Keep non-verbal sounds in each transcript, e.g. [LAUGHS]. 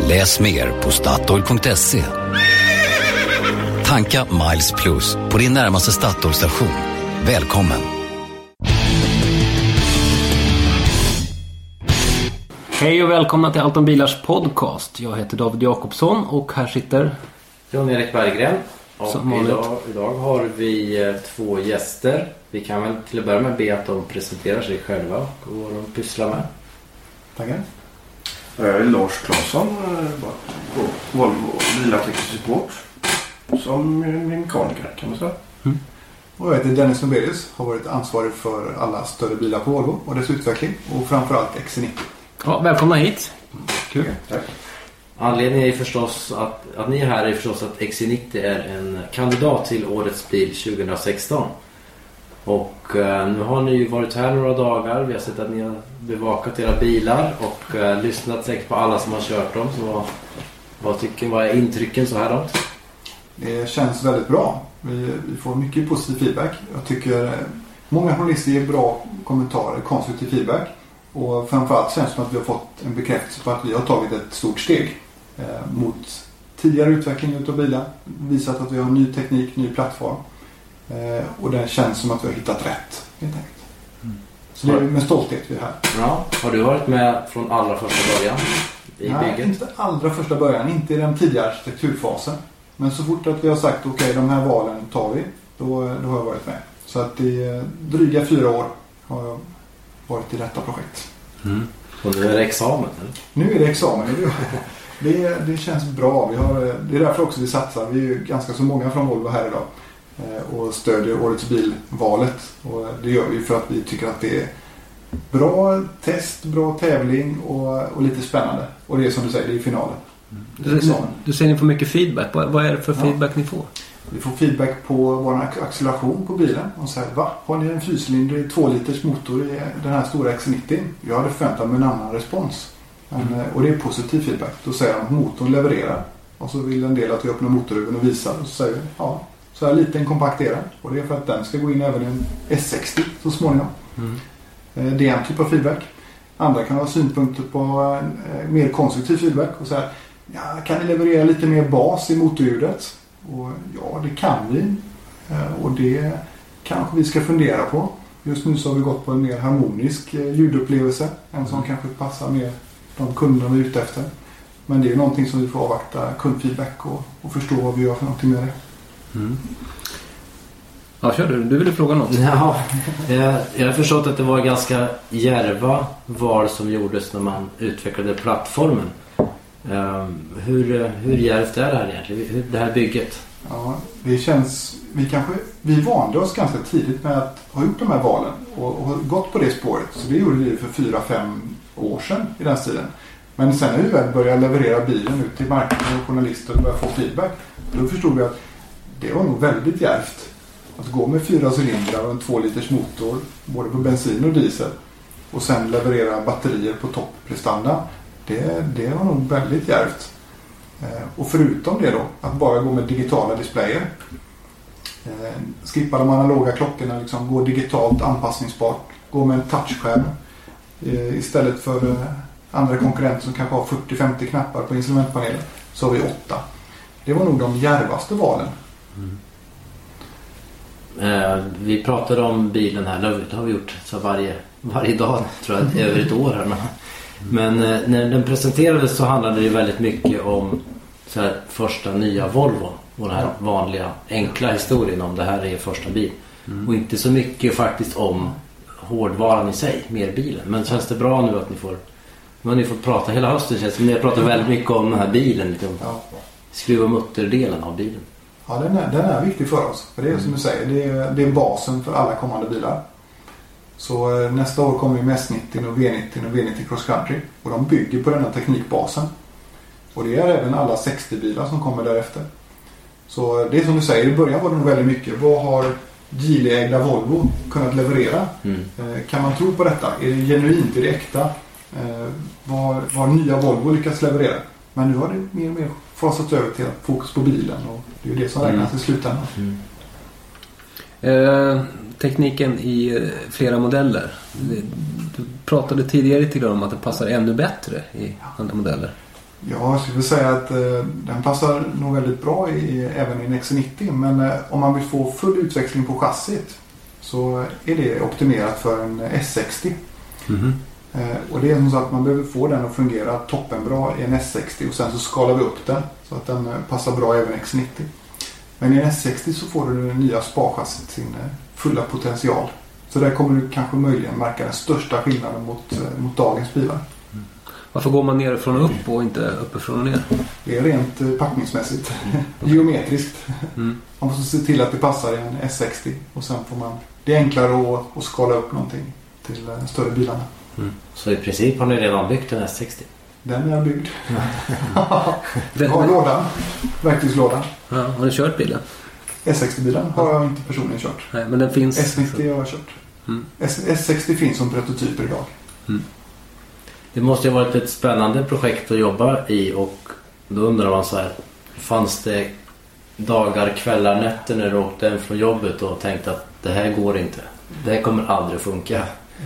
Läs mer på Statoil.se. Tanka Miles Plus på din närmaste Statoil-station. Välkommen! Hej och välkomna till Allt om bilars podcast. Jag heter David Jakobsson och här sitter... Jan-Erik Berggren. Och idag, idag har vi eh, två gäster. Vi kan väl till att börja med be att de presenterar sig själva och vad de pysslar med. Tackar. Jag är Lars Claesson eh, på Volvo Bilar Teknisk Support. Som mekaniker kan man säga. Och jag heter Dennis Nobelius. Har varit ansvarig för alla större bilar på Volvo och dess utveckling. Och framförallt XC90. Ja, välkomna hit. Kul. Tack. Anledningen är förstås att, att ni är här är förstås att XC90 är en kandidat till årets bil 2016. Och eh, nu har ni ju varit här några dagar. Vi har sett att ni har bevakat era bilar och eh, lyssnat säkert på alla som har kört dem. Så vad, vad, tycker, vad är intrycken så här långt? Det känns väldigt bra. Vi, vi får mycket positiv feedback. Jag tycker eh, många journalister ger bra kommentarer, konstruktiv feedback. Och framförallt känns det som att vi har fått en bekräftelse på att vi har tagit ett stort steg eh, mot tidigare utveckling utav bilar. Visat att vi har ny teknik, ny plattform. Eh, och det känns som att vi har hittat rätt helt enkelt. Så det är med stolthet vi är här. Ja, har du varit med från allra första början i Nej, bygget? inte allra första början. Inte i den tidiga arkitekturfasen. Men så fort att vi har sagt okej, de här valen tar vi. Då, då har jag varit med. Så att i eh, dryga fyra år har jag varit i detta projekt. Och nu är det examen eller? Nu är det examen. Det, det känns bra. Vi har, eh, det är därför också vi satsar. Vi är ju ganska så många från Volvo här idag. Eh, Och stödjer Årets bilvalet. Och det gör vi för att vi tycker att det är bra test, bra tävling och, och lite spännande. Och det är som du säger, det är finalen. Är Du, du säger ni får mycket feedback. Vad, vad är det för Ja. feedback ni får? Vi får feedback på vår ac- acceleration på bilen. Och säger va? Har ni en fyrcylindrig 2 liters motor i den här stora X90? Jag hade förväntat mig en annan respons. Men, eh, Och det är positiv feedback. Då säger de att motorn levererar. Och så vill en del att vi öppnar motorhuven och visar. Och så säger vi ja, så här liten kompakt är den. Och det är för att den ska gå in även i en S60 så småningom. Eh, Det är en typ av feedback. Andra kan ha synpunkter på eh, mer konstruktiv feedback och säga ja, kan ni leverera lite mer bas i motorljudet? Och ja, det kan vi. Eh, Och det kanske vi ska fundera på. Just nu så har vi gått på en mer harmonisk ljudupplevelse. En som kanske passar mer de kunderna vi är ute efter. Men det är någonting som vi får avvakta kundfeedback och, och förstå vad vi gör för någonting med det. Ja, kör du. Du ville fråga något. Ja, jag, har förstått att det var ganska järva val som gjordes när man utvecklade plattformen. Ehm, hur, hur djärvt är det här egentligen? Det här bygget? Ja, det känns... Vi, kanske, vi vande oss ganska tidigt med att ha gjort de här valen och, och gått på det spåret. Så det gjorde vi för fyra, fem år sedan i den stilen. Men sen när vi väl började leverera bilen ut till marknaden och journalister och började få feedback. Då förstod vi att det var nog väldigt djärvt. Att gå med fyra cylindrar och en två liters motor både på bensin och diesel. Och sen leverera batterier på topprestanda. Det, det var nog väldigt djärvt. Eh, och förutom det då, att bara gå med digitala displayer. Eh, skippa de analoga klockorna, liksom gå digitalt anpassningsbart. Gå med en touchskärm. Eh, istället för andra konkurrenter som kanske har 40-50 knappar på instrumentpanelen. Så har vi åtta. Det var nog de djärvaste valen. Eh, vi pratade om bilen här, det har vi- gjort så varje, varje dag tror jag, över ett år. Här. Men- eh, när den presenterades så handlade det väldigt mycket om så här, första nya Volvo. Och den här vanliga enkla historien om det här är första bil. Och inte så mycket faktiskt om hårdvaran i sig, mer bilen. Men känns det bra nu att ni får nu har ni fått prata hela hösten känns det som. Ni har pratat väldigt mycket om den här bilen. Liksom. Skruva mutterdelen av bilen. Ja, den är, den är viktig för oss. För det är som du säger, det är, det är basen för alla kommande bilar. Så eh, nästa år kommer ju med S90 och V90 och V90 Cross Country. Och de bygger på den här teknikbasen. Och det är även alla 60-bilar som kommer därefter. Så det är som du säger, i början var det nog väldigt mycket. Vad har Geely-ägda Volvo kunnat leverera? Mm. Eh, Kan man tro på detta? Är det genuint? Är det äkta? Eh, Vad vad har nya Volvo lyckats leverera? Men nu har det mer och mer fasats över till fokus på bilen och det är ju det som räknas i slutändan. Eh, tekniken i eh, flera modeller. Du pratade tidigare till om att det passar ännu bättre i andra modeller. Ja, jag skulle säga att eh, den passar nog väldigt bra i, även i en XC90 men eh, om man vill få full utväxling på chassit så är det optimerat för en S60. Eh, och det är som så att man behöver få den att fungera toppenbra i en S60 och sen så skalar vi upp den så att den eh, passar bra även i X90. Men i en S60 så får du det nya sparchassit sin eh, fulla potential. Så där kommer du kanske möjligen märka den största skillnaden mot, eh, mot dagens bilar. Varför går man nerifrån och upp och inte uppifrån och ner? Det är rent eh, packningsmässigt. [LAUGHS] Geometriskt. Mm. Man måste se till att det passar i en S60 och sen får man det är enklare att, att skala upp någonting till eh, större bilarna. Så i princip har ni redan byggt en S60? Den är byggd. [LAUGHS] Den, Ja, lådan. Verktygslådan. ja, har ni kört bilen? S60-bilen har jag inte personligen kört. Nej, men den finns. S90 har jag kört. Mm. S- S60 finns som prototyper idag. Det måste ju ha varit ett spännande projekt att jobba i och då undrar man så här. Fanns det dagar, kvällar, nätter när du åkte hem från jobbet och tänkte att det här går inte. Det här kommer aldrig funka.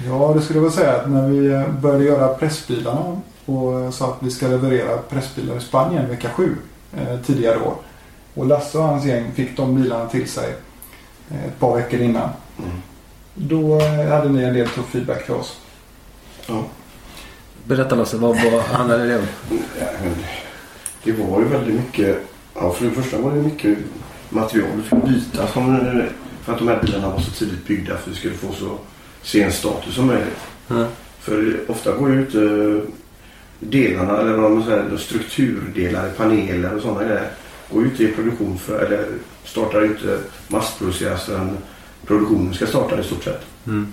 Ja, det skulle jag väl säga att när vi började göra pressbilarna och sa att vi ska leverera pressbilar i Spanien vecka sju eh, tidigare år. Och Lasse och hans gäng fick de bilarna till sig eh, ett par veckor innan. Då eh, hade ni en del tuff feedback till oss. Berätta Lasse, vad, vad handlade det om? Ja, Det var ju väldigt mycket. Ja, för det första var det mycket material vi fick byta som, eh, för att de här bilarna var så tidigt byggda för att vi skulle få så sen status som möjligt. Mm. För ofta går ju inte delarna eller vad man säger, strukturdelar, paneler och sådana grejer går ju inte i produktion för, eller startar ju inte massproduceras förrän produktionen ska starta i stort sett. Mm.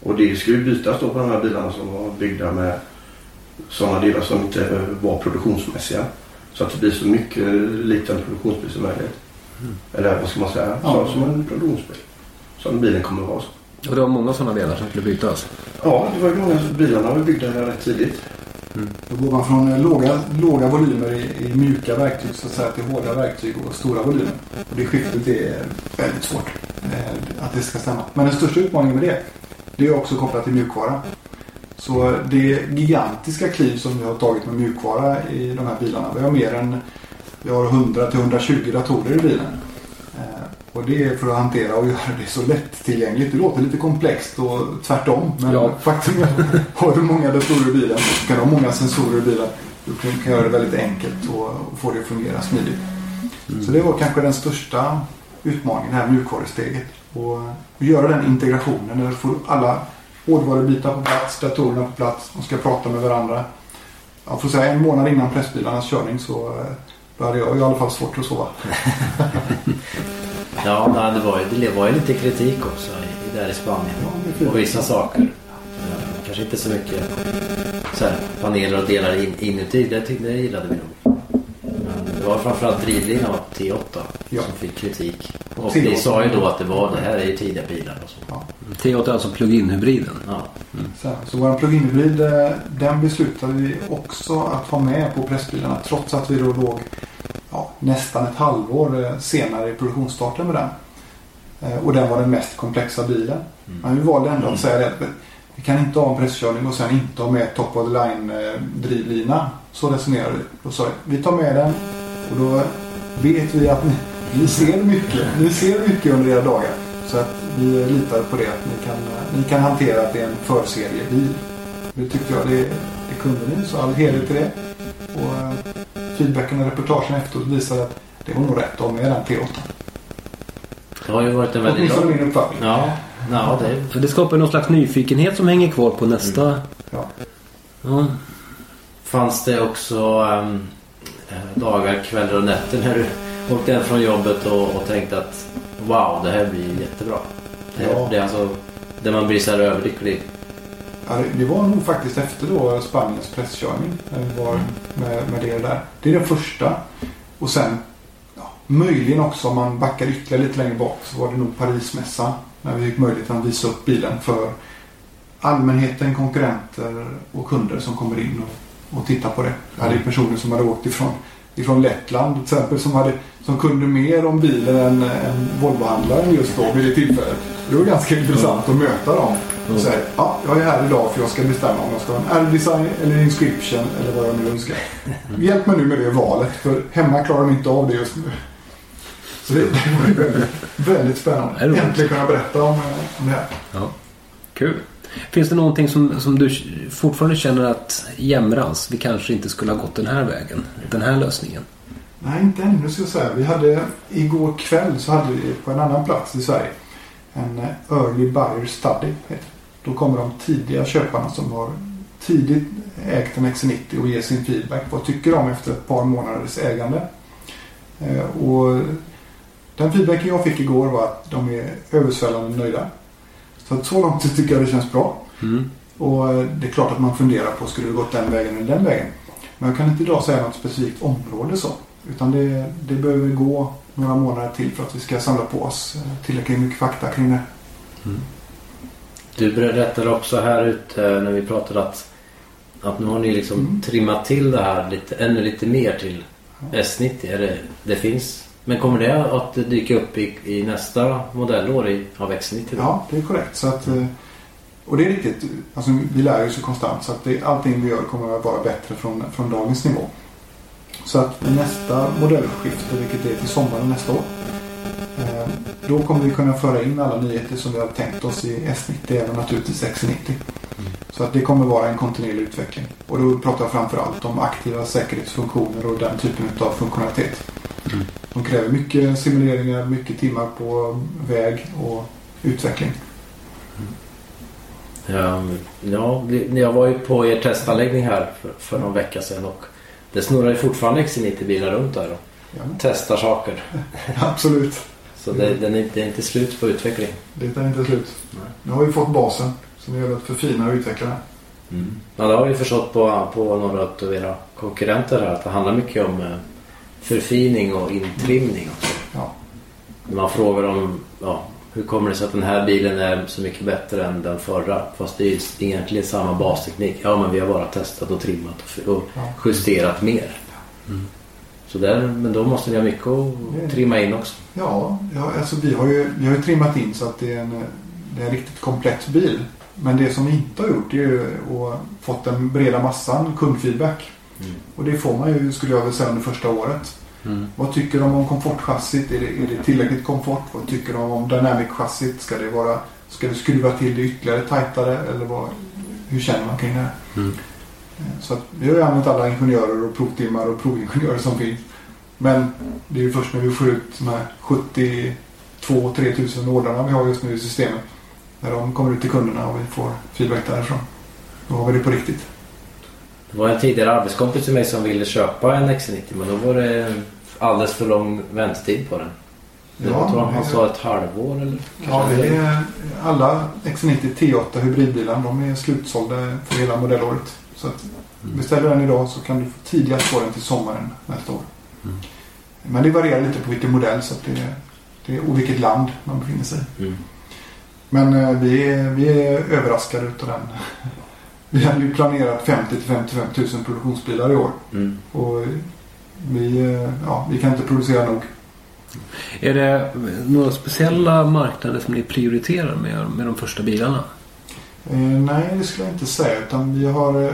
Och det skulle ju bytas då på de här bilarna som var byggda med sådana delar som inte var produktionsmässiga. Så att det blir så mycket likt en produktionsbil som möjligt. Eller vad ska man säga? Ja. Så, som en produktionsbil. Som bilen kommer att vara. Och det var många sådana delar som skulle bytas. Ja, det var ju många bilarna var byggda rätt tidigt. Då går man från eh, låga, låga volymer i, i mjuka verktyg så att säga till hårda verktyg och stora volymer. Och det skiftet är väldigt svårt eh, att det ska stämma. Men den största utmaningen med det, det är också kopplat till mjukvara. Så det gigantiska kliv som vi har tagit med mjukvara i de här bilarna. Vi har mer än vi har 100 till 120 datorer i bilen. Eh, Och det är för att hantera och göra det så lättillgängligt. Det låter lite komplext och tvärtom. Men Ja. faktum är [LAUGHS] har du många datorer i bilen så kan du ha många sensorer i bilen. Du kan göra det väldigt enkelt och, få det att fungera smidigt. Så det var kanske den största utmaningen, det här mjukvarusteget. Och, och göra den integrationen. Där du får alla hårdvarubitar på plats, datorerna på plats. De ska prata med varandra. Jag får säga en månad innan pressbilarnas körning så eh, då hade jag i alla fall svårt att sova. [LAUGHS] Ja, nej, det var ju, det var ju lite kritik också i, där i Spanien. Och vissa saker. Eh, Kanske inte så mycket så här, paneler och delar in, inuti. Det, tyckte, det gillade vi nog. Men det var framförallt drivlinan av T8 Ja. som fick kritik. Och T8. vi sa ju då att det var det här är ju tidiga bilar och så. Ja. T8 är alltså plug-in-hybriden. Ja. Så, här, så vår plug-in hybrid eh, den beslutade vi också att ha med på pressbilarna trots att vi då låg nästan ett halvår eh, senare i produktionsstarten med den. Eh, Och den var den mest komplexa bilen. Men vi valde ändå att säga det att vi kan inte ha en presskörning och sen inte ha med top of the line eh, drivlina. Så resonerade vi. Då sa vi, vi tar med den och då vet vi att ni, ni ser mycket. Ni ser mycket under era dagar. Så att vi litar på det att ni kan, ni kan hantera att det är en förseriebil. Det tyckte jag, det, det kunde ni. Så all heder till det. Och feedbacken och reportagen efteråt visade att det var nog rätt ha med den T8. Det har ju varit en väldigt Åtminstone lång... min uppfattning. Ja, ja det För det skapar någon slags nyfikenhet som hänger kvar på nästa... Ja. Ja. Fanns det också eh, dagar, kvällar och nätter när du åkte hem från jobbet och, och tänkte att wow, det här blir jättebra. Det, här, Ja. det är alltså där man blir så här överlycklig. Ja, det, var nog faktiskt efter då Spaniens presskörning. när vi var med, med det där. Det är den första. Och sen ja, möjligen också om man backar ytterligare lite längre bak så var det nog Parismässan. När vi fick möjlighet att visa upp bilen för allmänheten, konkurrenter och kunder som kommer in och, och tittar på det. Jag hade ju personer som hade åkt ifrån, ifrån Lettland till exempel som, hade, som kunde mer om bilen än, än Volvohandlaren just då vid det tillfället. Det var ganska intressant att möta dem. Och säga, ja, jag är här idag för jag ska bestämma om jag ska ha en R-design eller inscription eller vad jag nu önskar. [LAUGHS] Hjälp mig nu med det valet för hemma klarar de inte av det just nu. Så det, det var ju väldigt, väldigt spännande. Äntligen kunna berätta om, eh, om det här. Ja. Kul. Finns det någonting som, som du fortfarande känner att jämrans, vi kanske inte skulle ha gått den här vägen, den här lösningen? Nej, inte ännu ska jag säga. Vi hade igår kväll så hade vi på en annan plats i Sverige en eh, Early Buyer Study. heter. Då kommer de tidiga köparna som har tidigt ägt en XC90 och ger sin feedback. Vad tycker de efter ett par månaders ägande? Eh, Och den feedbacken jag fick igår var att de är översvällande nöjda. Så att så långt tycker jag det känns bra. Mm. Och eh, det är klart att man funderar på skulle det gått den vägen eller den vägen. Men jag kan inte idag säga något specifikt område så. Utan det, det behöver gå några månader till för att vi ska samla på oss eh, tillräckligt mycket fakta kring det. Du berättade också här ute när vi pratade att, att nu har ni liksom Mm. trimmat till det här lite, ännu lite mer till S90. Är det, det finns. Men kommer det att dyka upp i, i nästa modellår i, av X90? då? Ja, det är korrekt. Så att, eh, och det är riktigt. Alltså, vi lär oss ju konstant så att det, allting vi gör kommer att vara bättre från, från dagens nivå. Så att nästa modellskifte, vilket är till sommaren nästa år. Då kommer vi kunna föra in alla nyheter som vi har tänkt oss i S90 även naturligtvis X90. Så att det kommer vara en kontinuerlig utveckling. Och då pratar jag framför allt om aktiva säkerhetsfunktioner och den typen av funktionalitet. De kräver mycket simuleringar, mycket timmar på väg och utveckling. Ja, ja, det- jag var ju på er testanläggning här för, för någon vecka sedan och det snurrar ju fortfarande XC90-bilar runt där och Ja, testar saker. [LAUGHS] absolut. Så det, den är, det är inte slut på utveckling. Det är inte slut. Nej. Nu har vi fått basen. Så nu gäller att förfina och utveckla. Mm. Ja, det har vi förstått på, på några av era konkurrenter här att det handlar mycket om eh, förfining och intrimning också. Ja. När man frågar om ja, hur kommer det sig att den här bilen är så mycket bättre än den förra fast det är ju egentligen samma basteknik. Ja men vi har bara testat och trimmat och, och justerat mer. Så där, men då måste ni ha mycket att trimma in också. Ja, ja alltså vi har, ju, vi har ju trimmat in så att det är, en, det är en riktigt komplett bil. Men det som vi inte har gjort är ju att fått den breda massan kundfeedback. Mm. Och det får man ju, skulle jag vilja säga, under första året. Mm. Vad tycker de om komfortchassit? Är det, är det tillräckligt komfort? Vad tycker de om dynamic-chassit? Ska det vara Ska du skruva till det ytterligare tajtare? Eller vad, hur känner man kring det här? Mm. Så att vi har ju använt alla ingenjörer och provtimmar och provingenjörer som finns. Men det är ju först när vi får ut de här 72-3 tusen ordrarna vi har just nu i systemet. När de kommer ut till kunderna och vi får feedback därifrån. Då har vi det på riktigt. Det var en tidigare arbetskompis till mig som ville köpa en XC90 men då var det alldeles för lång väntetid på den. Det Ja, tror han sa ett halvår eller Ja, det är alla XC90 T8 hybridbilar. De är slutsålda för hela modellåret. Så att beställer den idag så kan du få tidigast få den till sommaren nästa år. Mm. Men det varierar lite på vilken modell så att det, det, och vilket land man befinner sig i. Mm. Men eh, vi, är, vi är överraskade utav den. [LAUGHS] Vi hade ju planerat 50 till 55 000 produktionsbilar i år. Mm. Och vi, eh, ja, vi kan inte producera nog. Är det några speciella marknader som ni prioriterar med, med de första bilarna? Eh, nej, det skulle jag inte säga. Utan vi, har, eh,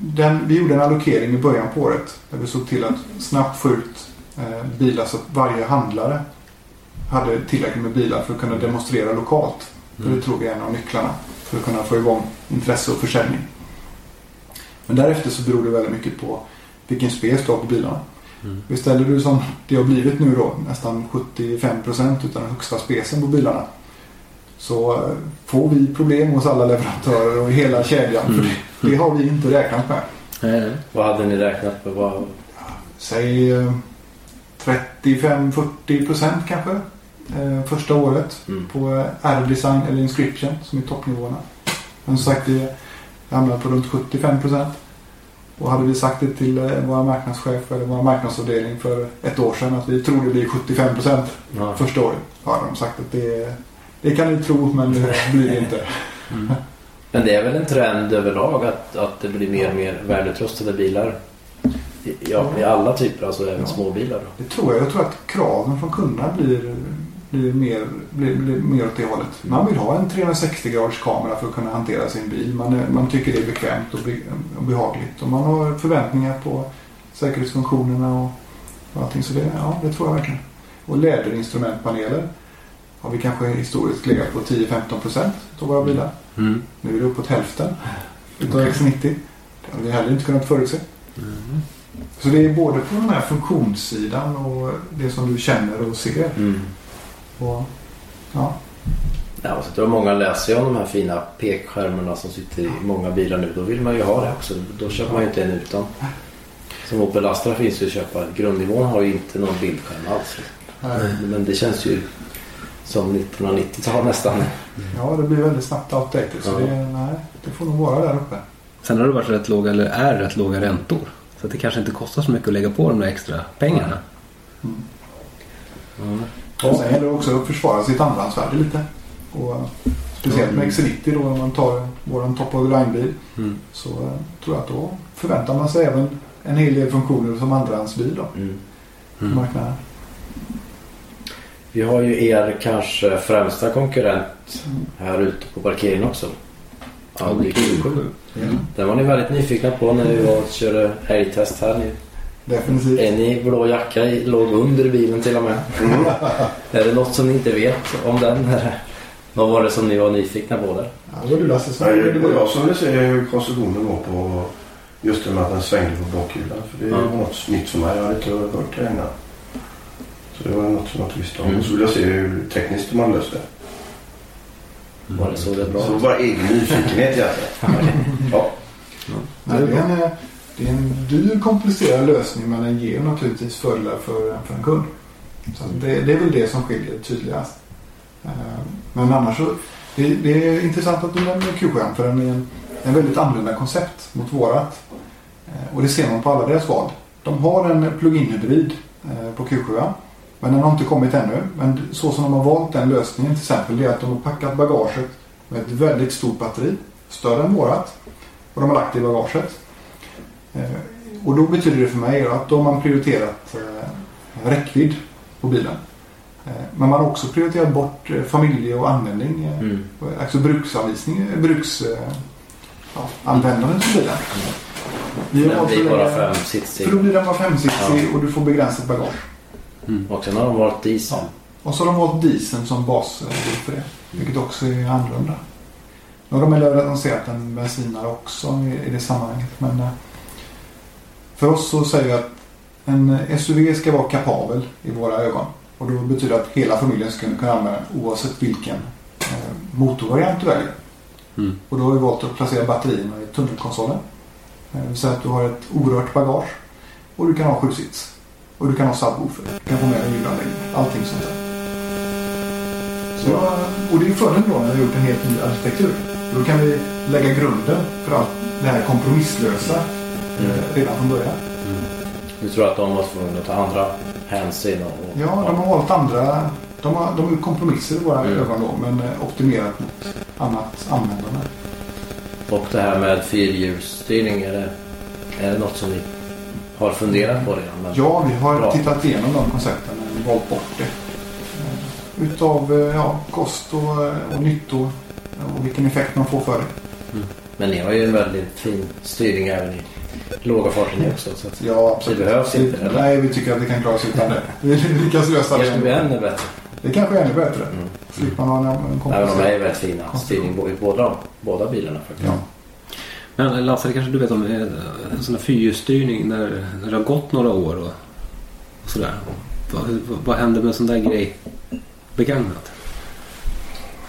den, vi gjorde en allokering i början på året. Där vi såg till att snabbt få ut eh, bilar så att varje handlare hade tillräckligt med bilar för att kunna demonstrera lokalt. För det tror vi är en av nycklarna för att kunna få igång intresse och försäljning. Men därefter så beror det väldigt mycket på vilken spec du har på bilarna. Mm. Beställer du som det har blivit nu då nästan 75% utan den högsta specen på bilarna. Så eh, får vi problem hos alla leverantörer och hela kedjan. Mm. För det har vi inte räknat med. Nej, Vad hade ni räknat med? Vad... Säg eh, 35-40% kanske. eh, Första året Mm. på eh, R-design eller inscription som är toppnivåerna. Men som sagt, det, Det hamnar på runt 75 procent. Och hade vi sagt det till vår marknadschef eller vår marknadsavdelning för ett år sedan att vi tror det blir 75 procent Ja. första året. Har de sagt att det, det kan ni tro men det blir det inte. Men det är väl en trend överlag att, att det blir mer och mer välutrustade bilar. Ja, i alla typer, alltså även Ja. småbilar. Då. Det tror jag. Jag tror att kraven från kunderna blir, blir, mer, blir, blir mer åt det hållet. Man vill ha en 360 graders kamera för att kunna hantera sin bil. Man, är, man tycker det är bekvämt och, be, och behagligt. Och man har förväntningar på säkerhetsfunktionerna och, och allting. Så det, ja, det tror jag verkligen. Och läderinstrumentpaneler har vi kanske historiskt legat på 10-15 procent av våra bilar. Mm. Nu är det uppåt hälften utav X90. Det har vi heller inte kunnat förutse. Så det är både på den här funktionssidan och det som du känner och ser. Mm. Och, ja, Ja, så jag många läser ju om de här fina pekskärmarna som sitter i många bilar nu. Då vill man ju ha det också. Då köper man ju inte en utan. Som Opel Astra finns ju att köpa. Grundnivån har ju inte någon bildskärm alls. Men det känns ju som 1990-tal nästan. ja, det blir väldigt snabbt outdated. Så Ja. det, nej, det får nog vara där uppe. Sen har det varit rätt låga, eller är rätt låga räntor. Så att det kanske inte kostar så mycket att lägga på de där extra pengarna. Och sen gäller det också att försvara sitt andrahandsvärde lite. Och speciellt med XC90 då om man tar vår top of line-bil. Mm. Så tror jag att då förväntar man sig även en hel del funktioner som andrahandsbil då. Mm. på Mm. marknaden. Vi har ju er kanske främsta konkurrent här ute på parkeringen också. Audi Q7. Den var ni väldigt nyfikna på när vi var och körde älgtest här. Ni, Definitivt. en i blå jacka i- låg under bilen till och med. [LAUGHS] Är det något som ni inte vet om den? [LAUGHS] Vad var det som ni var nyfikna på där? Ja, det var du Lasse som det var jag som ville se hur konstruktionen var på just det med att den svängde på bakhjulen. För det Ja. var något nytt för mig. Jag hade inte hört det innan. Så det var något som jag inte visste om. Mm. Och så ville jag se hur tekniskt man löste det. Var det så det bra? Så bara egen nyfikenhet egentligen. Ja. Nej, det, är en, eh, det är en dyr komplicerad lösning men den ger naturligtvis fördelar för, för en kund. Så det, det är väl det som skiljer tydligast. Eh, Men annars så det, det är intressant att du nämner Q7 för den är en, en väldigt annorlunda koncept mot vårat. Eh, Och det ser man på alla deras val. De har en plug-in hybrid på Q7 men den har inte kommit ännu. Men så som de har valt den lösningen till exempel det är att de har packat bagaget med ett väldigt stort batteri. Större än vårat. Och de har lagt det i bagaget. Eh, och då betyder det för mig att då har man prioriterat eh, räckvidd på bilen. Eh, men man har också prioriterat bort familje och användning. Mm. Alltså bruksanvisning, bruks... Eh, ja, på bilen. Vi har Den valt blir bara lägga- fem sitsig. För då blir den bara femsitsig och du får begränsat bagage. Och sen har de valt diesel. Ja. Och så har de valt dieseln som basbil för det. Vilket också är annorlunda. Nu har de väl annonserat en bensinare också i, i det sammanhanget. Men eh, för oss så säger vi att en SUV ska vara kapabel i våra ögon. Och då betyder det att hela familjen ska kunna använda den oavsett vilken eh, motorvariant du väljer. Mm. Och då har vi valt att placera batterierna i tunnelkonsolen. Eh, Det vill säga att du har ett orört bagage. Och du kan ha sjuksits. Och du kan ha subwoofer. Du kan få med en ljudanläggning. Allting sånt där. Så, och det är fördelen då när vi har gjort en helt ny arkitektur. Då kan vi lägga grunden för allt det här kompromisslösa eh, redan från början. Du tror att de var tvungna att ta andra hänsyn? Och, och, Ja, de har valt andra. De har, de har kompromisser i våra Mm. ögon då. Men eh, optimerat mot annat användande. Och det här med fyrhjulsstyrning, är det, är det något som ni har funderat på? Men, Ja, vi har Bra. tittat igenom de koncepten och valt bort det. Eh, Utav eh, ja, kost och, eh, och nyttor och vilken effekt man får för det. men ni har ju en väldigt fin styrning även i låga farter ni också. Så att Ja, absolut. Det behövs inte, eller? Nej, vi tycker att det kan klaras utan det. Vi [LAUGHS] lyckas lösa det ska bli det. ännu bättre. Det kanske är ännu bättre. Mm. Slipper man ha en, en Även det är väldigt fina styrning i båda, båda bilarna faktiskt. Ja. Men Lasse, det kanske du vet om eh, en sån här fyrhjulsstyrning när, när det har gått några år och, och sådär. Vad, vad, händer med en sån där grej begagnat?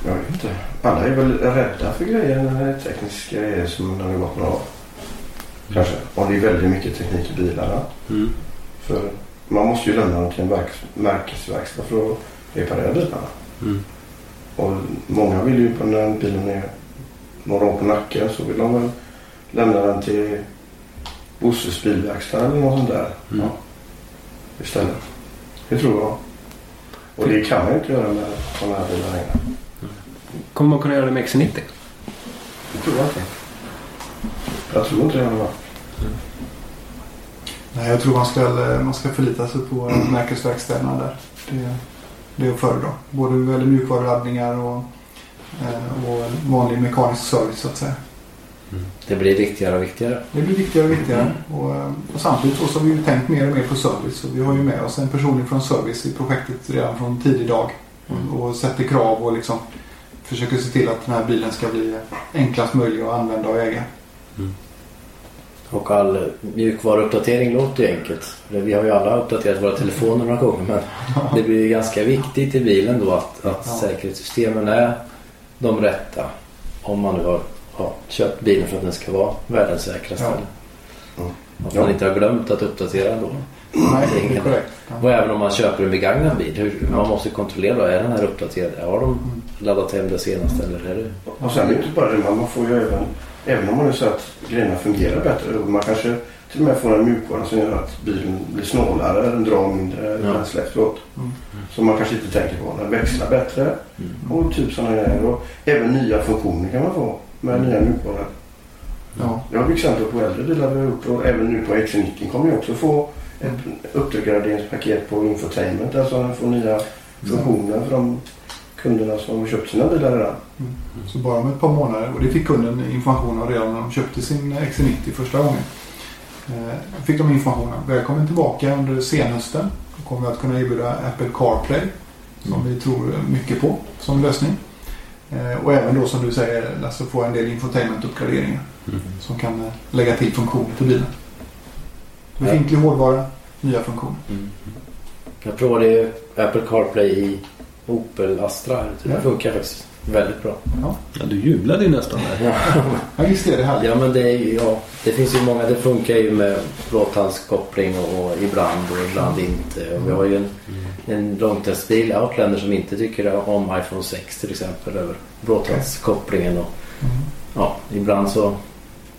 Jag vet inte. Alla är väl rädda för grejer när det är tekniska grejer som har gått några år. Kanske. Och det är väldigt mycket teknik i bilarna. Mm. För man måste ju lämna dem till en verks- märkesverkstad för att reparera bilarna. Mm. Och många vill ju på när bilen är några år på nacken så vill de väl lämna den till Bosses bilverkstad eller något sånt där. Mm. Ja. Istället. Det tror jag. Och det kan man ju inte göra med sådana här bilar längre. Kommer man kunna göra det med XC90? Det tror jag inte. Jag tror inte det. Va? Nej, jag tror man ska, man ska förlita sig på märkesverkstäderna där. Det, det är att föredra. Både väldigt mjukvaruladdningar och, eh, och vanlig mekanisk service så att säga. Det blir viktigare och viktigare. Det blir viktigare och viktigare. Och, eh, och samtidigt så har vi ju tänkt mer och mer på service. Och vi har ju med oss en person från service i projektet redan från tidig dag. Och, och sätter krav och liksom försöker se till att den här bilen ska bli enklast möjlig att använda och äga. Och all mjukvaruuppdatering låter ju enkelt. Vi har ju alla uppdaterat våra telefoner några gånger men [LAUGHS] det blir ju ganska viktigt i bilen då att, att Ja. säkerhetssystemen är de rätta. Om man nu har ja, köpt bilen för att den ska vara världens säkraste. Ja. Mm. Att man inte har glömt att uppdatera då. Nej, det är korrekt. Och även om man köper en begagnad bil. Hur, man måste kontrollera är den här uppdaterad? Har de laddat hem det senaste eller är det... Och sen är det inte bara det. Man får ju även, även om man nu säger att grejerna fungerar bättre. och Man kanske till och med får en mjukvara som gör att bilen blir snålare. Den drar mindre Ja. bränsle efteråt. Mm. Som man kanske inte tänker på. Den växlar bättre. Och typ sådana grejer. Och även nya funktioner kan man få med nya mjukvaror. Ja. Jag har exempel på äldre bilar vi har gjort och även nu på XC90 kommer jag också få ett uppgraderingspaket på infotainment. Alltså den får nya funktioner för de kunderna som har köpt sina bilar redan. Så bara om ett par månader, och det fick kunden information om redan när de köpte sin XC90 första gången. Eh, fick de informationen. Välkommen tillbaka under senhösten. Då kommer vi att kunna erbjuda Apple CarPlay. Som vi tror mycket på som lösning. Eh, och även då som du säger Lasse få en del infotainment-uppgraderingar. Som kan eh, lägga till funktioner till bilen. Befintlig hårdvara, nya funktioner. Jag provade ju Apple CarPlay i Opel Astra. Det Ja. funkar faktiskt väldigt bra. Ja, du jublade ju nästan där. Ja, visst är det härligt. Ja men det, är, ja, det finns ju många, det funkar ju med blåtandskoppling och, och ibland och ibland inte. Och vi har ju en, en långtestbil, Outlander, som inte tycker om iPhone 6 till exempel över blåtandskopplingen. Och, Mm. ja, ibland så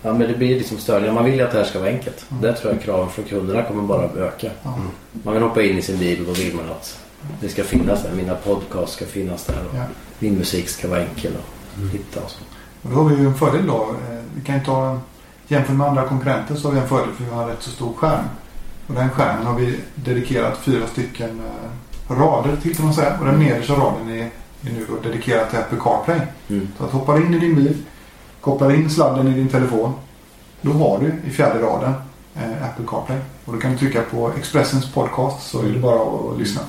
Ja men det blir liksom störningar. Man vill ju att det här ska vara enkelt. Mm. Där tror jag kraven från kunderna kommer bara att öka. Ja. Man vill hoppa in i sin bil och då vill man att det ska finnas där. Mina podcast ska finnas där. Och Ja. Min musik ska vara enkel att hitta. Och så. Och då har vi ju en fördel då. Eh, Vi kan ju ta jämfört med andra konkurrenter så har vi en fördel för vi har en rätt så stor skärm. Och den skärmen har vi dedikerat fyra stycken eh, rader till kan man säga. Och den nedersta raden är, är nu då dedikerad till Apple CarPlay. Mm. Så att hoppar in i din bil, kopplar in sladden i din telefon. Då har du i fjärde raden eh, Apple CarPlay. Och då kan du trycka på Expressens podcast så är det bara att, lyssna.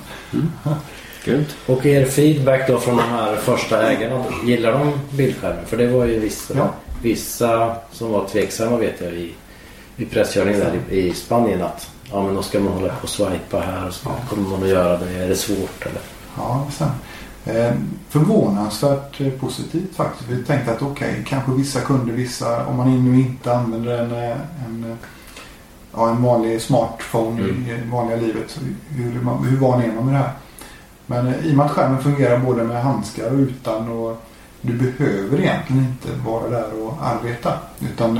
Grymt. Och er feedback då från de här första ägarna. Gillar de bildskärmen? För det var ju vissa, Ja. vissa som var tveksamma vet jag i, i presskörningen där i, i Spanien att ja men då ska man hålla på och swipa här och så kommer man att göra det. Är det svårt eller? Ja, sen. Eh, förvånansvärt positivt faktiskt. Vi tänkte att okej, kanske vissa kunder, vissa, om man nu inte använder en, eh, en, eh, ja, en vanlig smartphone i i vanliga livet. Hur, man- hur van är man med det här? Men eh, i och med att skärmen fungerar både med handskar och utan och du behöver egentligen inte vara där och arbeta. Utan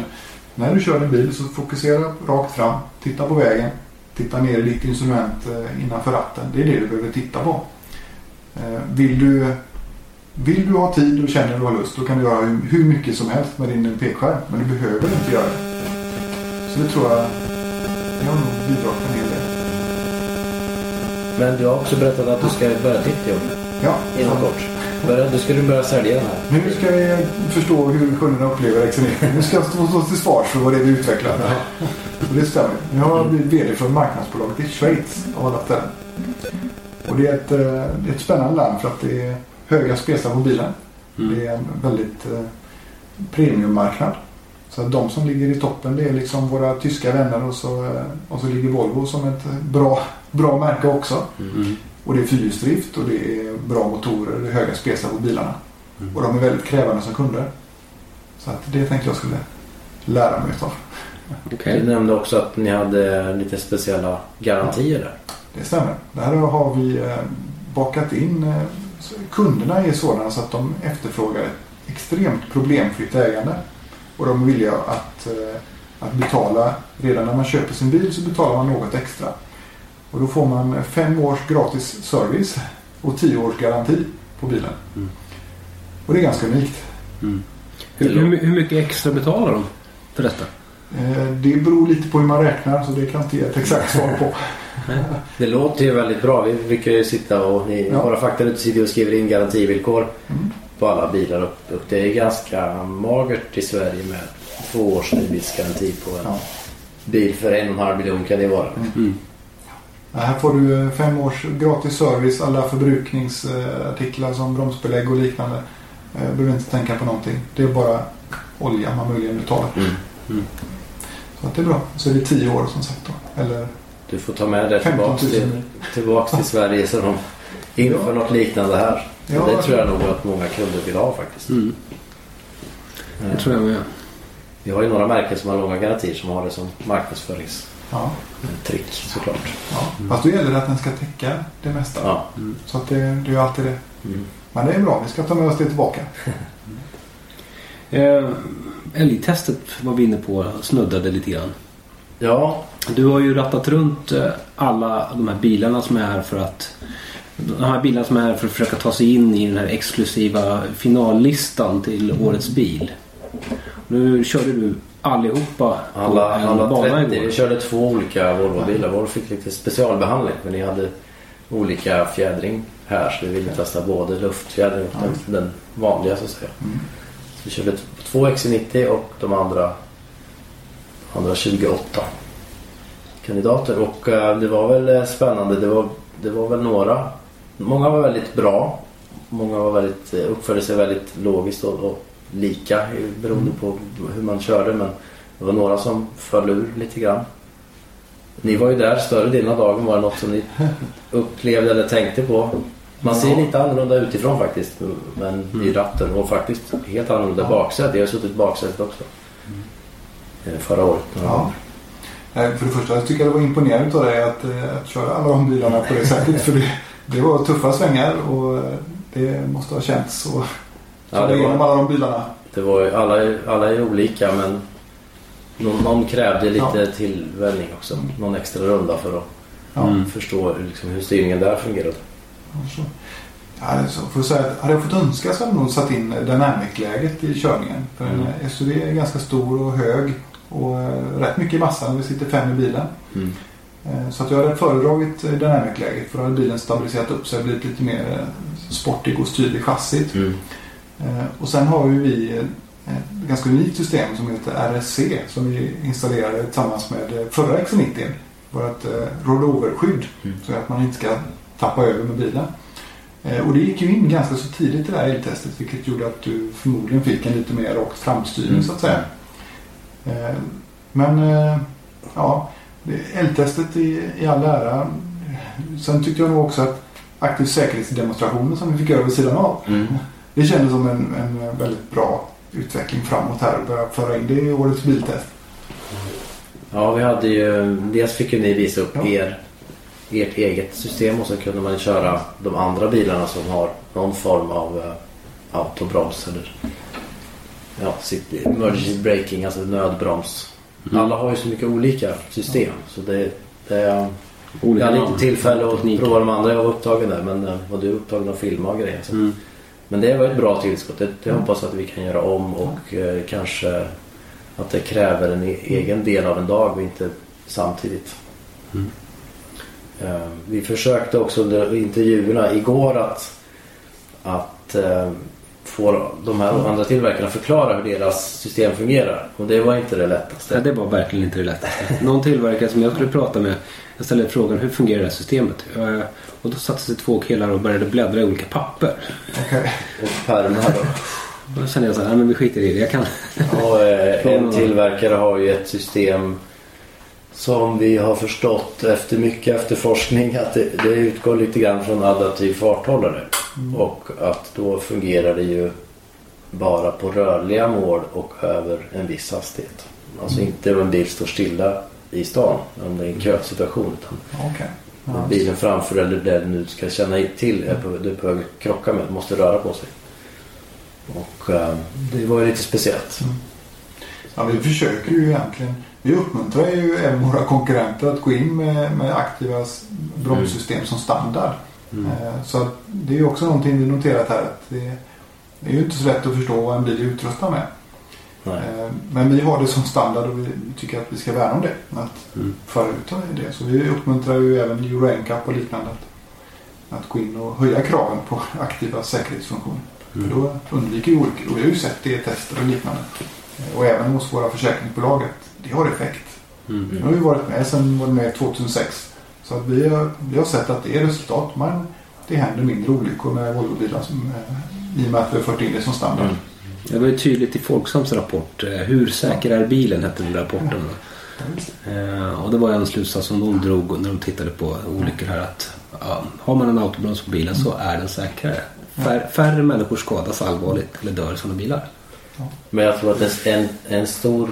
när du kör din bil så fokusera rakt fram, titta på vägen, titta ner i ditt instrument eh, innanför ratten. Det är det du behöver titta på. Eh, Vill du, vill du ha tid och känner du har lust då kan du göra hur, hur mycket som helst med din pekskärm. Men du behöver inte göra det. Så det tror jag det har nog bidragit en hel del. Men du har också berättat att du ska börja ditt jobb Ja, inom kort. Börja, då ska du börja sälja den här. Nu ska vi förstå hur kunderna upplever XNE. Nu ska jag stå, stå till svars för vad det är vi utvecklar. Och det stämmer. Nu har jag blivit VD för marknadsbolaget i Schweiz av alla ställen. Och det är, ett, eh, det är ett spännande land för att det är höga spesar på bilen. Det är en väldigt eh, premiummarknad. Så att de som ligger i toppen det är liksom våra tyska vänner och så, eh, och så ligger Volvo som ett bra, bra märke också. Mm. Och det är fyrhjulsdrift och det är bra motorer, det är höga spesar på bilarna. Och de är väldigt krävande som kunder. Så att det tänkte jag skulle lära mig av. Okej. Du nämnde också att ni hade lite speciella garantier där. Det stämmer. Där har vi eh, bakat in eh, kunderna är sådana så att de efterfrågar ett extremt problemfritt ägande. Och de är villiga att, eh, att betala. Redan när man köper sin bil så betalar man något extra. Och då får man fem års gratis service och tio års garanti på bilen. Mm. Och det är ganska unikt. Hur, hur, hur mycket extra betalar de för detta? Eh, Det beror lite på hur man räknar så det kan jag inte ge ett exakt svar på. Det låter ju väldigt bra. Vi brukar ju sitta och i Ja. våra fakta sitter och skriver in garantivillkor Mm. På alla bilar. Och, och det är ganska magert i Sverige med två års nybilsgaranti på en Ja. bil för en och en halv miljon kan det vara. Ja, Här får du eh, fem års gratis service, alla förbrukningsartiklar som bromsbelägg och liknande. Eh, Behöver inte tänka på någonting. Det är bara olja man möjligen betalar. Mm. Så att det är bra. Så är det tio år som sagt då. Eller Du får ta med det 15 tillbaks 000 till, mil. tillbaks till Sverige så de inför något liknande här. Ja. det tror jag nog att många kunder vill ha faktiskt. Mm. Det tror jag med. Vi har ju några märken som har långa garantier som har det som marknadsföringstrick Ja, såklart. ja. Fast då gäller det att den ska täcka det mesta. Ja. Så att det, det är ju alltid det. Mm. Men det är bra. Vi ska ta med oss det tillbaka. [LAUGHS] Eh, älgtestet var vi inne på, snuddade lite grann. ja, Du har ju rattat runt eh, alla de här bilarna som är här för att de här bilarna som är här för att försöka ta sig in i den här exklusiva finallistan till årets bil. Nu körde du allihopa på alla, en alla bana 30. Vi igår. körde två olika Volvo-bilar. Volvo fick lite specialbehandling för ni hade olika fjädring här så vi ville testa både luftfjädring och den, den vanliga så att säga. Mm. Så vi körde två XC90 och de andra, andra 28 kandidater och eh, det var väl eh, spännande. Det var, det var väl några, många var väldigt bra. Många var väldigt, eh, uppförde sig väldigt logiskt och, och lika eh, beroende på hur man körde men det var några som föll ur lite grann. Ni var ju där större delen av dagen. Var det något som ni [LAUGHS] upplevde eller tänkte på? Man ser lite annorlunda utifrån faktiskt. Men i ratten och faktiskt helt annorlunda Ja. baksäte. Jag har suttit baksätet också. Eh, Förra året. Ja. Nej, För det första jag tycker jag det var imponerande av dig att, eh, att köra alla de bilarna på det [LAUGHS] sättet. För det, det var tuffa svängar och eh, det måste ha känts. Och Ja, det igenom var, alla de bilarna. det var, ju- alla, är- alla är olika men någon, någon krävde lite Ja. tillvänjning också. Någon extra runda för att Ja. Mm. förstå liksom, hur styrningen där fungerade. Så. Ja, så får jag säga att hade jag fått önska så hade jag nog satt in dynamic-läget i körningen. För Mm. en SUV är ganska stor och hög och eh, rätt mycket massa när vi sitter fem i bilen. Mm. Eh, Så att jag hade föredragit eh, dynamic-läget för då hade bilen stabiliserat upp sig och blivit lite mer eh, sportig och styrd i chassit. Mm. Och sen har ju vi ett ganska unikt system som heter RSC som vi installerade tillsammans med förra X90. Vårt rollover-skydd Mm. så att man inte ska tappa över med bilen. Och det gick ju in ganska så tidigt i det här eltestet vilket gjorde att du förmodligen fick en lite mer rakt framstyrning Mm. så att säga. Eh, Men ja, eltestet i, i all ära. Sen tyckte jag nog också att aktiv säkerhetsdemonstrationen som vi fick göra vid sidan av. Mm. Det kändes som en, en väldigt bra utveckling framåt här och börja föra in det i årets biltest. Ja, vi hade ju... Dels fick ju ni visa upp Ja. er, ert eget system och så kunde man köra de andra bilarna som har någon form av uh, autobroms eller ja, emergency braking, alltså nödbroms. Mm. Alla har ju så mycket olika system så det, det jag Olika hade namn. inte tillfälle att Tekniker. prova de andra. Jag var upptagen där men uh, var du upptagen att filma och grejer. Så. Mm. Men det var ett bra tillskott. Det, det hoppas att vi kan göra om och eh, kanske att det kräver en e- egen del av en dag och inte samtidigt. Mm. Eh, vi försökte också under intervjuerna igår att, att eh, få de här andra tillverkarna förklara hur deras system fungerar. Och det var inte det lättaste. det var verkligen inte det lättaste. Någon tillverkare som jag skulle prata med. Jag ställde frågan hur fungerar det här systemet? Eh, Och då satte sig två killar och började bläddra i olika papper. [LAUGHS] Och pärmar då. Och då kände jag så här, nej men vi skiter i det. Jag kan. Och, [LAUGHS] eh, en tillverkare har ju ett system som vi har förstått efter mycket efterforskning att det, det utgår lite grann från adaptiv farthållare. Och att då fungerar det ju bara på rörliga mål och över en viss hastighet. Alltså inte om en bil står stilla i stan om det är en kösituation. Utan Okej. Ja. bilen framför eller där du nu ska känna till är på, du att krocka med måste röra på sig. Och eh, det var ju lite speciellt. Ja, vi försöker ju egentligen. Vi uppmuntrar ju även våra konkurrenter att gå in med, med aktiva bromssystem som standard. Mm. Eh, Så det är också någonting vi noterat här. Att det, det är ju inte så lätt att förstå vad en bil är utrustad med. Nej. Eh, Men vi har det som standard och vi tycker att vi ska värna om det. Att Mm. föra ut det. Så vi uppmuntrar ju även Euro NCAP och liknande att, att gå in och höja kraven på [LAUGHS] aktiva säkerhetsfunktioner. Mm. För då undviker vi olyckor. Och vi har ju sett det i tester och liknande. Eh, Och även hos våra försäkringsbolag att det har effekt. Mm. Nu har vi varit med sedan var med 2006. Så att vi, har, vi har sett att det är resultat. Man, det händer mindre olyckor med Volvobilar som, eh, i och med att vi har fört in det som standard. Mm. Det var ju tydligt i Folksams rapport. eh, Hur säker är bilen? hette den rapporten. Eh, och det var en slutsats som de drog när de tittade på olyckor här. Att ja, har man en autobroms på bilen så är den säkrare. Fär, färre människor skadas allvarligt eller dör i sådana bilar. Men jag tror att en, en stor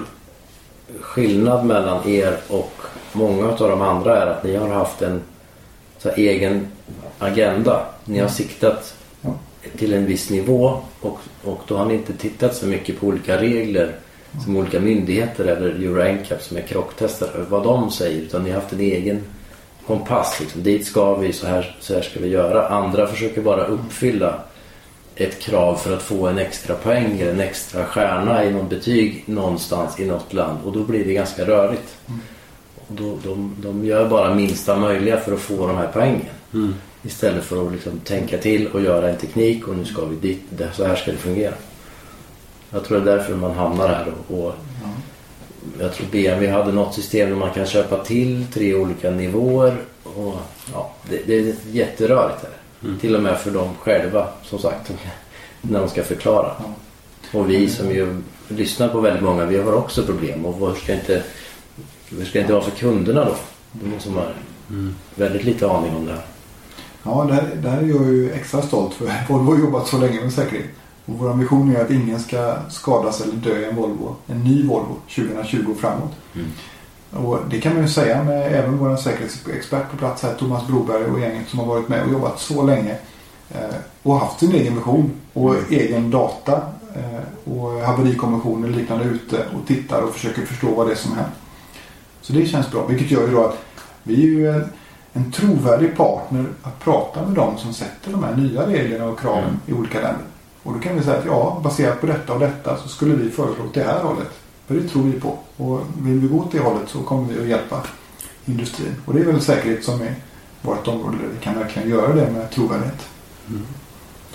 skillnad mellan er och många av de andra är att ni har haft en så här, egen agenda. Ni har siktat till en viss nivå och, och då har ni inte tittat så mycket på olika regler som olika myndigheter eller Euro NCAP som är krocktestare, vad de säger utan ni har haft en egen kompass. Liksom. Dit ska vi, så här, så här ska vi göra. Andra försöker bara uppfylla ett krav för att få en extra poäng eller en extra stjärna i något betyg någonstans i något land och då blir det ganska rörigt. Och då, de, de gör bara minsta möjliga för att få de här poängen. Mm. Istället för att liksom tänka till och göra en teknik och nu ska vi dit, det- så här ska det fungera. Jag tror det är därför man hamnar här och, och jag tror BMW hade något system där man kan köpa till tre olika nivåer och ja, det, det är jätterörigt här. Till och med för dem själva som sagt [LAUGHS] när de ska förklara. Ja. Och vi som ju lyssnar på väldigt många, vi har också problem och vad ska inte, vad ska inte vara för kunderna då? De som har väldigt lite aning om det här. Ja, det här, det här är jag ju extra stolt för. [LAUGHS] Volvo har jobbat så länge med säkerhet. Och vår ambition är att ingen ska skadas eller dö i en Volvo. En ny Volvo 2020 och framåt. Mm. Och det kan man ju säga med även vår säkerhetsexpert på plats här, Thomas Broberg och gänget som har varit med och jobbat så länge. Eh, och haft sin egen vision och egen data eh, och haverikommissioner och liknande ute och tittar och försöker förstå vad det är som händer. Så det känns bra. Vilket gör ju då att vi är ju en, en trovärdig partner att prata med dem som sätter de här nya reglerna och kraven Mm. i olika länder. Och då kan vi säga att ja, baserat på detta och detta så skulle vi föreslå åt det här hållet. För det tror vi på. Och vill vi gå åt det hållet så kommer vi att hjälpa industrin. Och det är väl säkerhet som är vårt område där vi kan verkligen göra det med trovärdighet.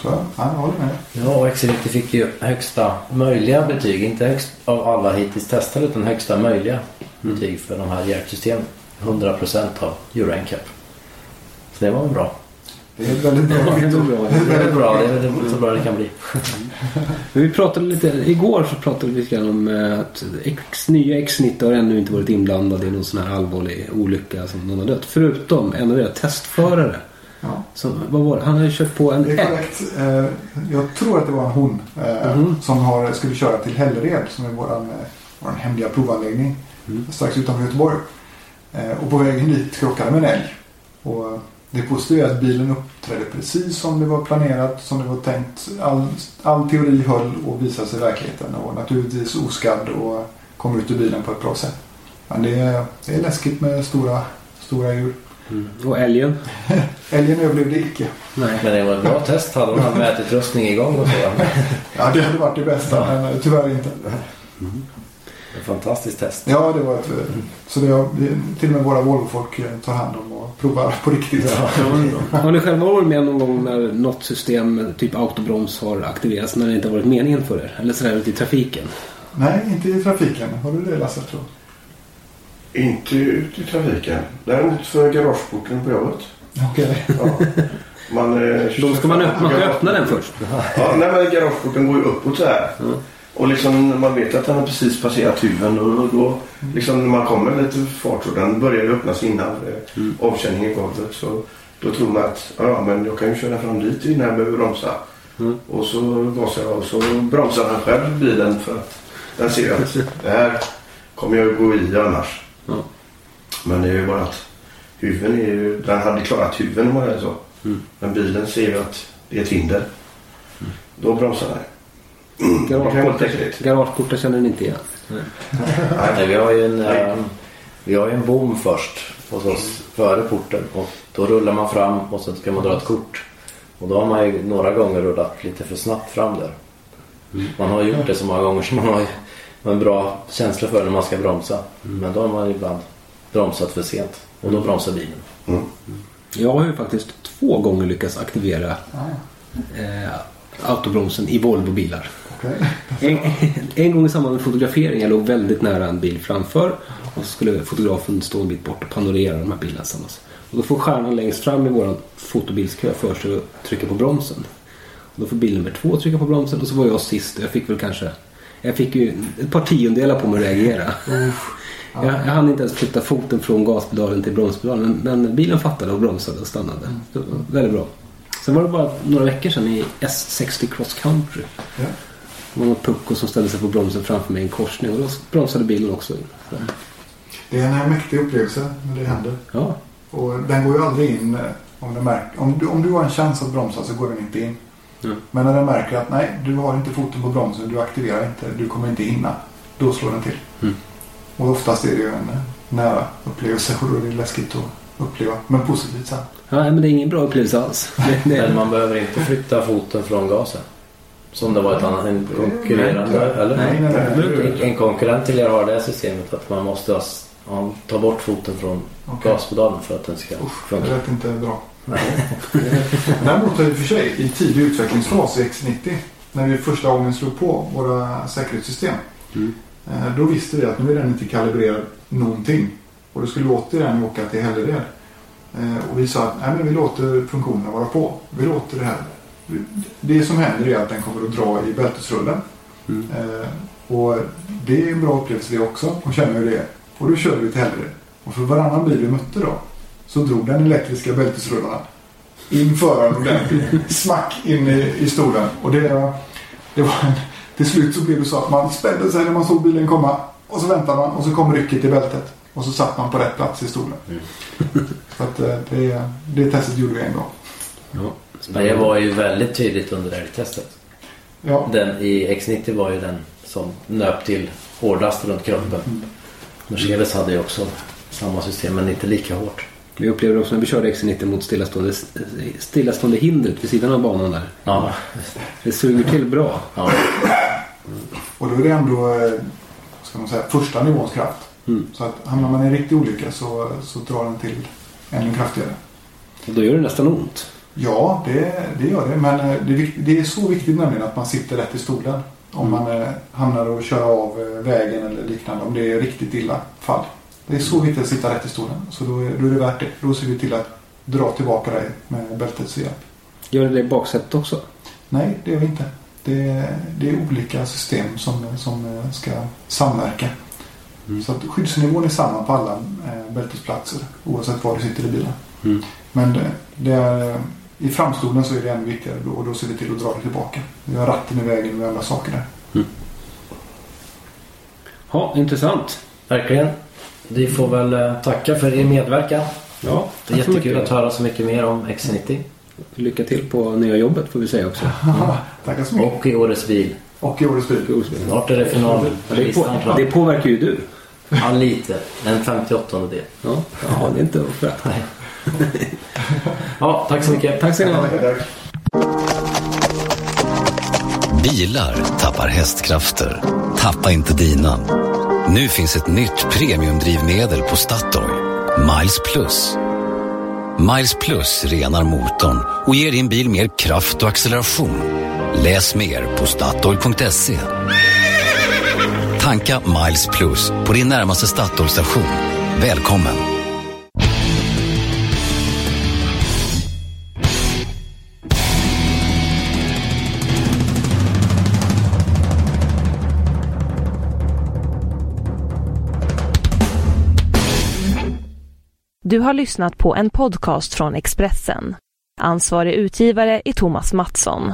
Så ja, jag håller med. Ja, och Excelity fick ju högsta möjliga betyg. Inte högst av alla hittills testade utan högsta möjliga betyg för de här hjälpsystemen. 100% av Euro NCAP. Så det var väl bra. Det är väldigt bra. Det är bra. Det är bra. Det är så bra det kan bli. Men [LAUGHS] vi pratade lite, igår så pratade vi lite grann om eh, att X, nya X90 har ännu inte varit inblandad i någon sån här allvarlig olycka som någon har dött. Förutom en av era testförare. Ja. Som, vad var det? Han har ju kört på en Det är korrekt. Eh, Jag tror att det var en hon eh, Mhm. som har, skulle köra till Hällered som är vår våran hemliga provanläggning Mm. strax utanför Göteborg. Eh, Och på vägen dit krockade med en älg. Och det positiva är att bilen uppträdde precis som det var planerat, som det var tänkt. All, all teori höll och visade sig i verkligheten och naturligtvis oskadd och kom ut ur bilen på ett bra sätt. Men det är, det är läskigt med stora, stora djur. Mm. Och älgen? [LAUGHS] Älgen överlevde icke. Nej. Men det var ett bra test. Hade de haft mätutrustning igång och så. [LAUGHS] Ja, det hade varit det bästa, men eh, tyvärr inte. Ett fantastiskt test. Ja, det var ett... Så det har, till och med våra Volvo-folk eh, tar hand om och provar på riktigt. Har ni själva varit med någon gång när något system, typ autobroms, har aktiverats när det inte har varit meningen för er? Eller sådär ute i trafiken? Nej, inte i trafiken. Har du det Lasse? Tror? Inte ut i trafiken. Däremot för garageporten på jobbet. Okej. Ja. Man, eh, Då ska man, öppna, man ska öppna den först. Ja, nej, men garageporten går ju uppåt så här. Och liksom man vet att den har precis passerat huven och då liksom när man kommer lite fart och den börjar ju öppnas innan eh, avkänningen i golvet. Så då tror man att ja, men jag kan ju köra fram dit innan jag behöver bromsa. Mm. Och så gasar jag och så bromsar han själv bilen för att den ser att [LAUGHS] det här kommer jag gå i annars. Ja. Men det är ju bara att huven är ju, den hade klarat huven om man så. Mm. Men bilen ser ju att det är ett hinder. Då bromsar den. Garageporten, garageporten känner ni inte igen? Nej, vi har ju en, eh, vi har en bom först hos oss före porten och då rullar man fram och sen ska man dra ett kort. Och då har man ju några gånger rullat lite för snabbt fram där. Man har gjort det så många gånger så man har ju man har en bra känsla för när man ska bromsa. Men då har man ibland bromsat för sent och då bromsar bilen. Jag har ju faktiskt två gånger lyckats aktivera eh, autobromsen i Volvo-bilar. Okej. En, en gång i samband med fotografering. Jag låg väldigt nära en bil framför. Och så skulle fotografen stå en bit bort och panorera de här bilarna tillsammans. Och då får stjärnan längst fram i våran fotobilskö för sig att trycka på bromsen. Och då får bil nummer två trycka på bromsen och så var jag sist. Jag fick väl kanske... Jag fick ju ett par tiondelar på mig att reagera. Jag, jag hann inte ens flytta foten från gaspedalen till bromspedalen. Men, men bilen fattade och bromsade och stannade. Var väldigt bra. Sen var det bara några veckor sedan i S60 Cross Country. Ja. Det var någon pucko som ställde sig på bromsen framför mig i en korsning. Och då bromsade bilen också in. Så, Det är en mäktig upplevelse när det händer. Ja, Och den går ju aldrig in eh, om den märker. Om du, om du har en chans att bromsa så går den inte in. Mm. Men när den märker att nej, du har inte foten på bromsen, du aktiverar inte, du kommer inte hinna. Då slår den till. Mm. Och oftast är det ju en eh, nära upplevelse och då är det läskigt att uppleva. Men positivt sen. ja men det är ingen bra upplevelse alls. [LAUGHS] Det, Men det, man behöver inte flytta foten från gasen. Som det var ett annat, en konkurrerande, eller? Nej, nej, nej. En- En konkurrent till er har det systemet att man måste ha ja, ta bort foten från Okej. gaspedalen för att den ska Det funka. lät inte bra. Däremot i och för sig i tidig utvecklingsfas i X90 när vi första gången slog på våra säkerhetssystem. Mm. eh, Då visste vi att nu är den inte kalibrerad någonting. Och då skulle vi den åka till Hällered. Eh, Och vi sa att nej, men vi låter funktionerna vara på. Vi låter det här. Det som händer är att den kommer att dra i bältesrullen. Mm. Eh, Och det är en bra upplevelse det också. Och känner hur det. Och då körde vi till Hällered. Och för varannan bil vi mötte då så drog den elektriska bältesrullarna in föraren ordentligt. Smack in i, i stolen. Och det, det var en, till slut så blev det så att man spände sig när man såg bilen komma. Och så väntade man och så kom rycket i bältet. Och så satt man på rätt plats i stolen. [LAUGHS] Så att eh, det, det testet gjorde vi en gång. ja, Men det var ju väldigt tydligt under älgtestet. Ja, Den i X90 var ju den som nöp till hårdast runt kroppen. Mercedes hade ju också samma system men inte lika hårt. Vi upplevde också när vi körde XC90 mot stillastående, stillastående hindret vid sidan av banan där. Ja, Det suger till bra. ja. och då är det ändå eh, ska man säga, första nivåns kraft. Mm. Så att hamnar man i en riktig olycka så, så drar den till ännu kraftigare. Och då gör det nästan ont. Ja, det, det gör det. Men eh, det, det är så viktigt nämligen att man sitter rätt i stolen. Om man eh, hamnar och kör av eh, vägen eller liknande. Om det är riktigt illa fall. Det är så viktigt att sitta rätt i stolen. Så då är, då är det värt det. Då ser vi till att dra tillbaka dig med bältets hjälp. Gör det det i baksätet också? Nej, det gör vi inte. Det, det är olika system som, som ska samverka. Mm. Så att skyddsnivån är samma på alla eh, bältesplatser. Oavsett var du sitter i bilen. Mm. Men det, det är, eh, i framstolen så är det ännu viktigare och då ser vi till att dra det tillbaka. Vi har ratten i vägen och andra saker där. Ja, intressant. Verkligen. Vi får väl eh, tacka för er medverkan. Ja, Det är jättekul att höra så mycket mer om X90. Lycka till på nya jobbet får vi säga också. [LAUGHS] Tackar så mycket. Och i årets bil. Och i årets bil. Snart är det final. På, det påverkar ju du. Ja, lite. En 58 del. Ja, ja det är inte för att. Ja, tack så mycket. Tack så mycket. Bilar tappar hästkrafter. Tappa inte dina. Nu finns ett nytt premiumdrivmedel på Statoil. Miles Plus. Miles Plus renar motorn och ger din bil mer kraft och acceleration. Läs mer på Statoil.se. Tanka Miles Plus på din närmaste Statoilstation. Välkommen! Du har lyssnat på en podcast från Expressen. Ansvarig utgivare är Thomas Mattsson.